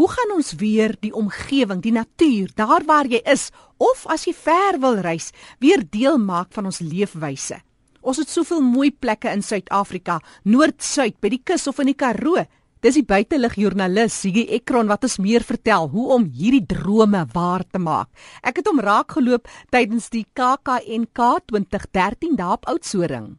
Hoe gaan ons weer die omgewing, die natuur, daar waar jy is of as jy ver wil reis, weer deel maak van ons leefwyse? Ons het soveel mooi plekke in Suid-Afrika, noord-suid, by die kus of in die Karoo. Dis die buitelug joernalis Siggy Ekron wat ons meer vertel hoe om hierdie drome waar te maak. Ek het hom raak geloop tydens die KKNK 2013 daar op Oudtshoorn.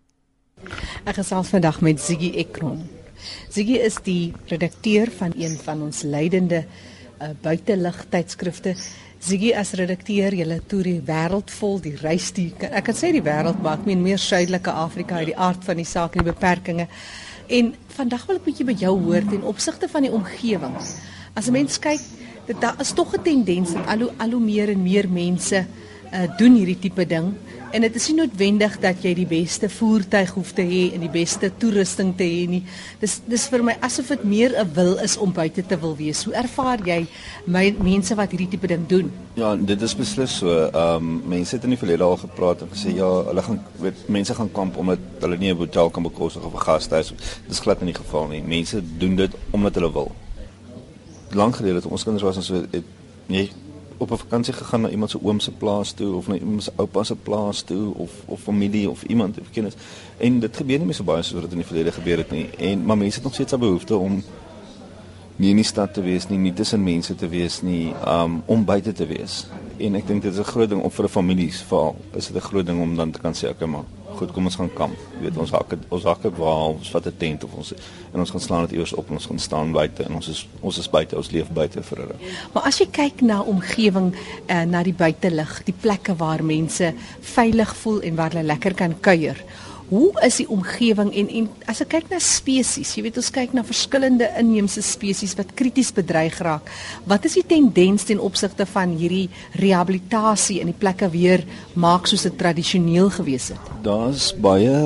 Ek gesels vandag met Siggy Ekron. Ziggy is die redakteur van een van ons leidende uh, buitelug tydskrifte. Ziggy as redakteur, jy toer die wêreld vol, die reis die ek kan sê die wêreld maak meen meer suidelike Afrika uit die aard van die saak en die beperkings. En vandag wil ek bietjie by jou hoor ten opsigte van die omgewing. As 'n mens kyk, dit daar is tog 'n tendens dat al hoe al hoe meer en meer mense uh, doen hierdie tipe ding en dit is nie noodwendig dat jy die beste voertuig hoef te hê en die beste toerusting te hê nie. Dis dis vir my asof dit meer 'n wil is om buite te wil wees. Hoe ervaar jy my mense wat hierdie tipe ding doen? Ja, dit is beslis so. Ehm um, mense het in die verlede al gepraat en gesê ja, hulle gaan weet mense gaan kamp omdat hulle nie 'n hotel kan bekostig of 'n gastehuis. Dis glad nie die geval nie. Mense doen dit omdat hulle wil. Lank gelede het ons kinders was ons so het, nee, op 'n vakansie gegaan na iemand se oom se plaas toe of na iemand se oupa se plaas toe of of familie of iemand of kennis. En dit gebeur nie meer so baie soos wat in die verlede gebeur het nie. En maar mense het nog steeds 'n behoefte om nie in die stad te wees nie, nie tussen mense te wees nie, um om buite te wees. En ek dink dit is 'n groot ding op vir 'n families veral. Is dit 'n groot ding om dan te kan sê ek maar goed, kom ons gaan kamp. Jy weet ons hakke ons hakke waar ons vat 'n tent of ons en ons gaan slaan dit eers op en ons gaan staan buite en ons is ons is buite, ons leef buite vir hulle. Maar as jy kyk na omgewing en uh, na die buitelug, die plekke waar mense veilig voel en waar hulle lekker kan kuier hoe is die omgewing en en as ek kyk na spesies, jy weet ons kyk na verskillende inheemse spesies wat krities bedreig raak. Wat is die tendens ten opsigte van hierdie rehabilitasie in die plekke weer maak soos dit tradisioneel gewees het? Daar's baie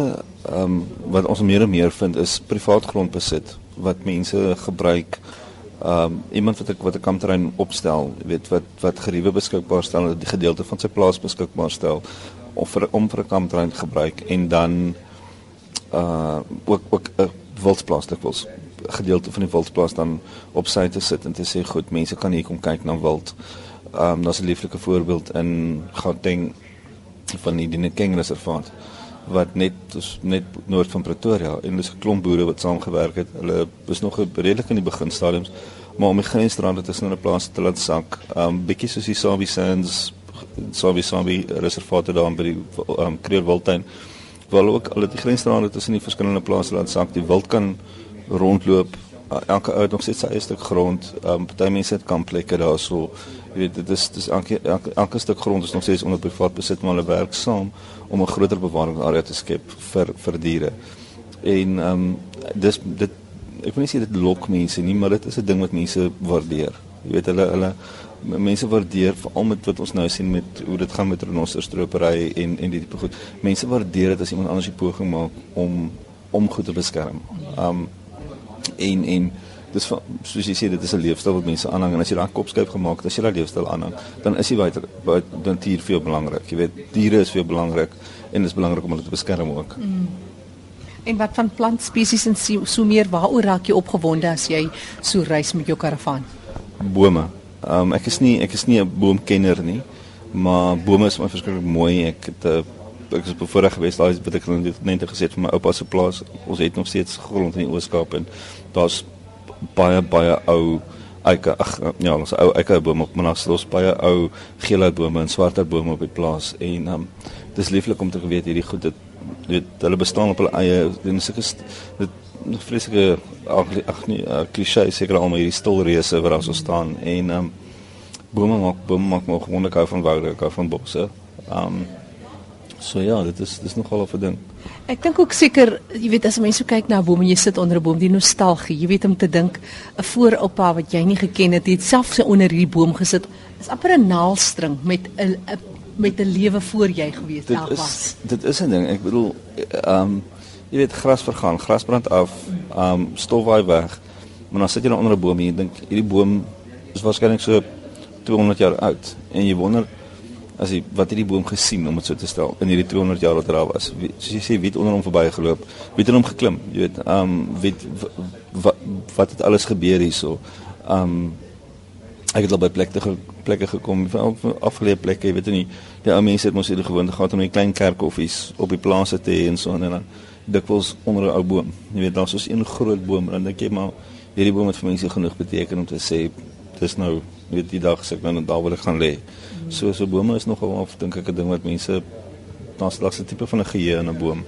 ehm um, wat ons meer en meer vind is privaat grondbesit wat mense gebruik um iemand wat ek wat 'n kampterrein opstel, weet wat wat geriewe beskikbaar stel, die gedeelte van sy plaas beskikbaar stel of vir om vir 'n kampterrein gebruik en dan uh ook ook 'n wildsplaas dit was gedeelte van die wildsplaas dan op sy te sit en te sê goed, mense kan hier kom kyk na wild. Um daar's 'n lieflike voorbeeld in Gauteng van die Dinekeng reservaat wat net net noord van Pretoria en dis 'n klomp boere wat saamgewerk het. Hulle was nog redelik in die beginstadiums, maar om die grensstrande tussen hulle plase te laat sak, um bietjie soos die Sabi Sands Sabi Sabi reservaat daar by die um Kreer Wildtuin. Waar ook al die grensstrande tussen die verskillende plase laat sak, die wild kan rondloop. Elke ou het nog steeds sy eie stuk grond. Um party mense het kampplekke daarso. Jy weet dit is dis elke, elke elke stuk grond is nog steeds onder privaat besit, maar hulle werk saam om 'n groter bewaringsarea te skep vir vir diere. En ehm um, dis dit ek wil nie sê dit lok mense nie, maar dit is 'n ding wat mense waardeer. Jy weet hulle hulle mense waardeer veral met wat ons nou sien met hoe dit gaan met renosterstropery en en die tipe goed. Mense waardeer dit as iemand anders 'n poging maak om om goed te beskerm. Um, en en dis van, soos jy sê dit is 'n leefstyl wat mense aanhang en as jy daai kopskuif gemaak het, as jy daai leefstyl aanhang, dan is die buite natuur veel belangrik. Jy weet, diere is veel belangrik en dit is belangrik om hulle te beskerm ook. Mm. En wat van plantspesies en so, so meer waaroor raak jy opgewonde as jy so reis met jou karavaan? Bome. Um, ek is nie ek is nie 'n boomkenner nie, maar bome is my verskriklik mooi. Ek het 'n uh, ek is bevoorreg geweest daai wat ek net gesê het vir my oupa se plaas. Ons het nog steeds grond in die Ooskaap en daar's baie baie ou eike ag ja, ons ou eike bome op maar ons baie ou gele bome en swarte bome op die plaas en um, dis lieflik om te weet hierdie goed dit weet hulle bestaan op hulle eie en sulke dit vreeslike ag nee uh, klise seker almal hierdie stil reuse wat daar so staan en um, bome maak bome maak maar gewoonlik hou van woude hou van bosse um, so ja dit is dis nogal 'n ding Ek dink ook seker, jy weet as mense kyk na 'n boom en jy sit onder 'n boom, die nostalgie, jy weet om te dink 'n vooroupa wat jy nie geken het, het self se onder hierdie boom gesit. Is amper 'n naalstring met 'n met 'n lewe voor jy gewees het was. Dit is 'n ding. Ek bedoel, ehm um, jy weet gras vergaan, gras brand af, ehm um, stof waai weg. Maar dan sit jy nou onder 'n boom en jy dink hierdie boom is waarskynlik so 200 jaar oud en jy wonder as jy wat het die boom gesien om dit so te stel in hierdie 200 jaar wat daar was wie, soos jy sê wie het onder hom verbygeloop wie het in hom geklim jy weet ehm um, wie wat wat het alles gebeur hierso ehm um, ek het al by plekke plekke gekom van afgeleë plekke, jy weet nie. Die ou mense het mos hierdie gewoonte gehad om 'n klein kerkhoffies op die plase te hê en so en dan dikwels onder 'n ou boom. Jy weet daar's soos een groot boom en dan dink jy maar hierdie boom het vir mense genoeg beteken om te sê dis nou weet die dag se ek nou daar wil ek gaan lê. So so bome is nogal of dink ek 'n ding wat mense daar's 'n tipe van 'n geheue in 'n boom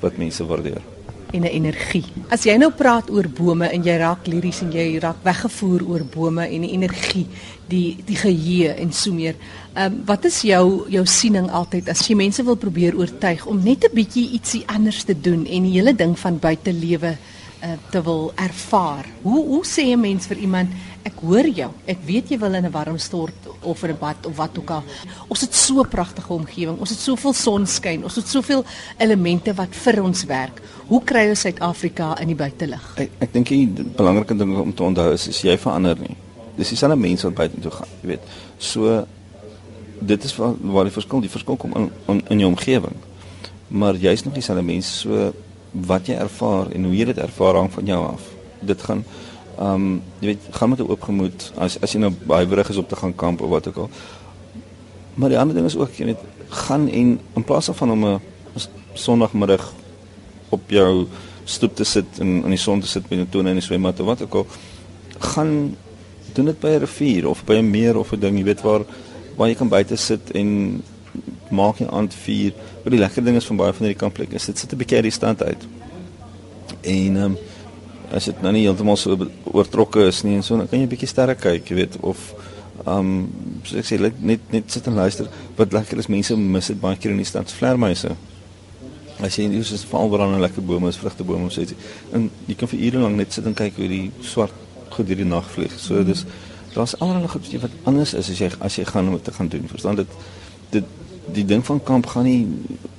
wat mense waardeer en 'n energie. As jy nou praat oor bome en jy raak liries en jy raak weggevoer oor bome en die energie, die die geheue en so meer. Ehm um, wat is jou jou siening altyd as jy mense wil probeer oortuig om net 'n bietjie ietsie anders te doen en die hele ding van buitelewe uh, te wil ervaar? Hoe hoe sê 'n mens vir iemand ek hoor jou. Ek weet jy wil in 'n warm stort of in 'n bad of wat ook al. Ons het so 'n pragtige omgewing. Ons het soveel sonskyn. Ons het soveel elemente wat vir ons werk. Hoe kry ons Suid-Afrika in die buitelug? Ek ek dink die belangrike ding om te onthou is as jy verander nie. Dis dieselfde mense wat buite toe gaan, jy weet. So dit is waar, waar die verskil, die verskil kom in in, in jou omgewing. Maar jy's nog dieselfde mense so wat jy ervaar en hoe jy dit ervaar hang van jou af. Dit gaan Ehm um, jy weet gaan met 'n oop gemoed as as jy nou baie berig is op te gaan kamp of wat ook al. Maar die ander ding is ook jy weet gaan en in plaas van om 'n Sondagmiddag op jou stoep te sit en in die son te sit met 'n tone in die swembad of wat ook al gaan doen dit by 'n rivier of by 'n meer of 'n ding jy weet waar waar jy kan buite sit en maak jy aan vuur. Wat die lekker ding is van baie van hierdie kampplekke is dit sit 'n bietjie uit die stand uit. En ehm um, as dit nou nie heeltemal so oortrokke is nie en so dan kan jy 'n bietjie sterk kyk, jy weet of ehm um, so ek sê net net sit en luister. Wat lekker is mense mis dit baie keer in die stad vlermuise. As jy in die soos val waar dan 'n lekker bome is, vrugtebome of so iets. En jy kan vir ure lank net sit en kyk hoe die swart goed hierdie nag vlieg. So mm. dis daar's allerlei goed wat anders is as jy as jy gaan om te gaan doen. Verstaan dit dit die ding van kamp gaan nie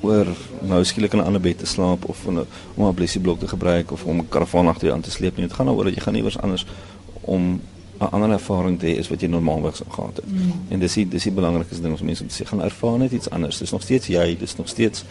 oor nou skielik in 'n ander bed te slaap of om 'n om 'n blessieblok te gebruik of om 'n karavaan agter jou aan te sleep nie. Dit gaan daaroor dat jy gaan iewers anders om 'n ander ervaring te hê as wat jy normaalweg sou gehad het. Mm. En dis die dis die belangrikste ding om mense om te sê gaan ervaar net iets anders. Dis nog steeds jy, dis nog steeds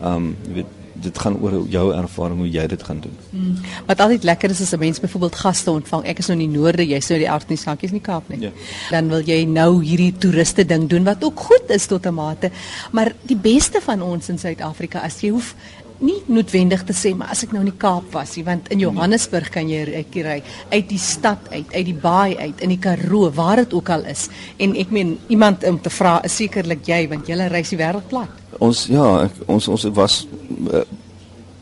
ehm um, jy weet dit gaan oor jou ervaring hoe jy dit gaan doen. Mm. Wat altyd lekker is as 'n mens byvoorbeeld gaste ontvang. Ek is nou in die noorde, jy's nou die Artnie sakkies in die Kaap nie. Ja. Dan wil jy nou hierdie toeriste ding doen wat ook goed is tot 'n mate. Maar die beste van ons in Suid-Afrika as jy hoef nie noodwendig te sê maar as ek nou in die Kaap was, want in Johannesburg kan jy ry uit die stad uit, uit die baai uit, in die Karoo, waar dit ook al is. En ek meen iemand om te vra is sekerlik jy want jy reis die wêreld plat ons ja, ek, ons ons was uh,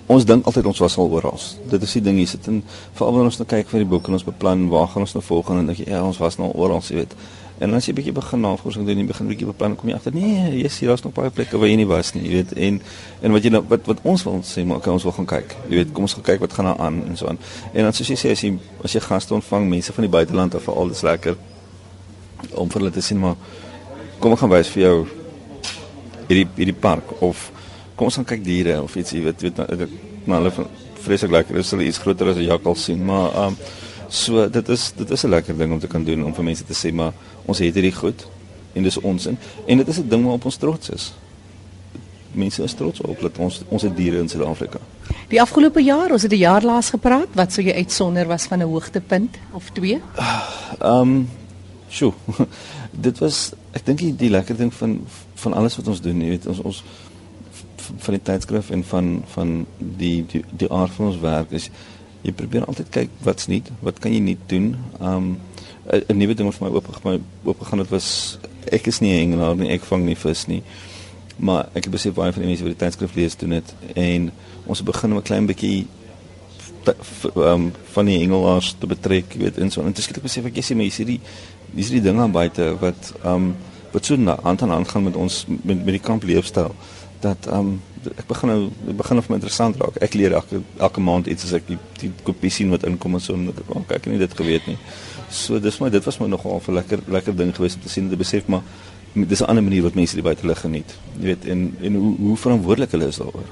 ons dink altyd ons was al oral. Dit is die ding hier sit en veral wanneer ons nou kyk vir die boek en ons beplan waar gaan ons nou volgende en dink jy ja, ons was nou oral, jy weet. En as jy bietjie begin navorsing doen en jy begin bietjie beplan, kom jy agter nee, jy sien daar's nog baie plekke waar jy nie was nie, jy weet. En en wat jy nou wat wat ons wil sê, maar kan ons wil gaan kyk. Jy weet, kom ons gaan kyk wat gaan daar aan en so aan. En dan soos jy sê as jy as jy gaste ontvang, mense van die buiteland of veral dis lekker om vir hulle te sien maar kom ek gaan wys vir jou hierdie hierdie park of kom ons gaan kyk diere of iets jy weet weet maar hulle vreeslik lekker is hulle iets groter as 'n jakkal sien maar um so dit is dit is 'n lekker ding om te kan doen om vir mense te sê maar ons het hierdie goed en dis ons in en dit is 'n ding waarop ons trots is. Mense is trots op dat ons ons het diere in Suid-Afrika. Die afgelope jaar ons het 'n jaar laas gepraat wat sou jy uitsonder was van 'n hoogtepunt of twee? Um sjoe. Dit was ek dink die, die lekker ding van van alles wat ons doen, jy weet ons ons van die tydskrif en van van die die die aard van ons werk is jy probeer altyd kyk wat's nie, wat kan jy nie doen? Um 'n nuwe ding wat vir my oop my oop gegaan het was ek is nie 'n engelaar nie, ek vang nie vis nie. Maar ek het besef baie van die mense wat die tydskrif lees doen dit en ons het begin om 'n klein bietjie um van die engelaars te betrek, jy weet, en so en dit skielik besef ek jy sien maar jy sien die dis die dinge aan buite wat um wat so hand aan hand gaan met ons met, met die kamp leefstyl dat ehm um, ek begin nou begin of my interessant raak. Ek leer elke elke maand iets as ek die, die kopie sien wat inkom en so en ek oh, kyk nie dit geweet nie. So dis maar dit was my nogal 'n lekker lekker ding geweest om te sien en te besef maar dis 'n ander manier wat mense die buitelug geniet. Jy weet en en hoe hoe verantwoordelik hulle is daaroor.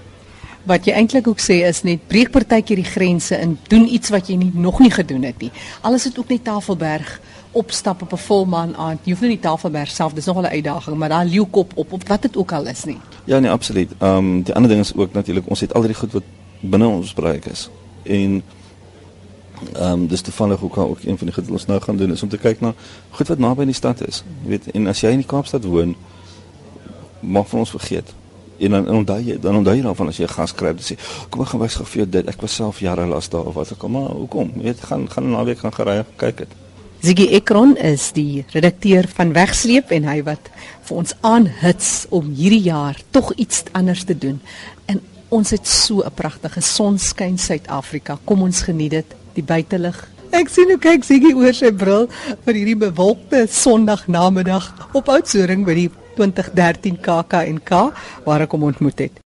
Wat jy eintlik ook sê is net breek partykeer die grense en doen iets wat jy nie nog nie gedoen het nie. Alles het ook net Tafelberg opstap op 'n volmaan aand. Jy hoef nie die Tafelberg self, dis nogal 'n uitdaging, maar daar leeukop op op wat dit ook al is nie. Ja nee, absoluut. Ehm um, die ander ding is ook natuurlik ons het al die goed wat binne ons bereik is. En Ehm um, dis toevallig ook ook een van die goed wat ons nou gaan doen is om te kyk na goed wat naby in die stad is. Jy weet, en as jy in die Kaapstad woon, mag van ons vergeet. En dan onthou jy dan onthou jy dan van as jy 'n gas kry, dan sê kom ek gaan wys gou vir jou dit. Ek was self jare lank daar of wat ek kom maar hoekom? Weet, gaan gaan naweek gaan gery kyk dit. Ziggy Ekron is die redakteur van Wegsleep en hy wat vir ons aanhits om hierdie jaar tog iets anders te doen. En ons het so 'n pragtige sonskyn Suid-Afrika. Kom ons geniet dit, die buitelug. Ek sien hoe kyk Ziggy oor sy bril vir hierdie bewolkte Sondagnamiddag op Oudtshoorn by die 2013 KAK en K waar ek hom ontmoet het.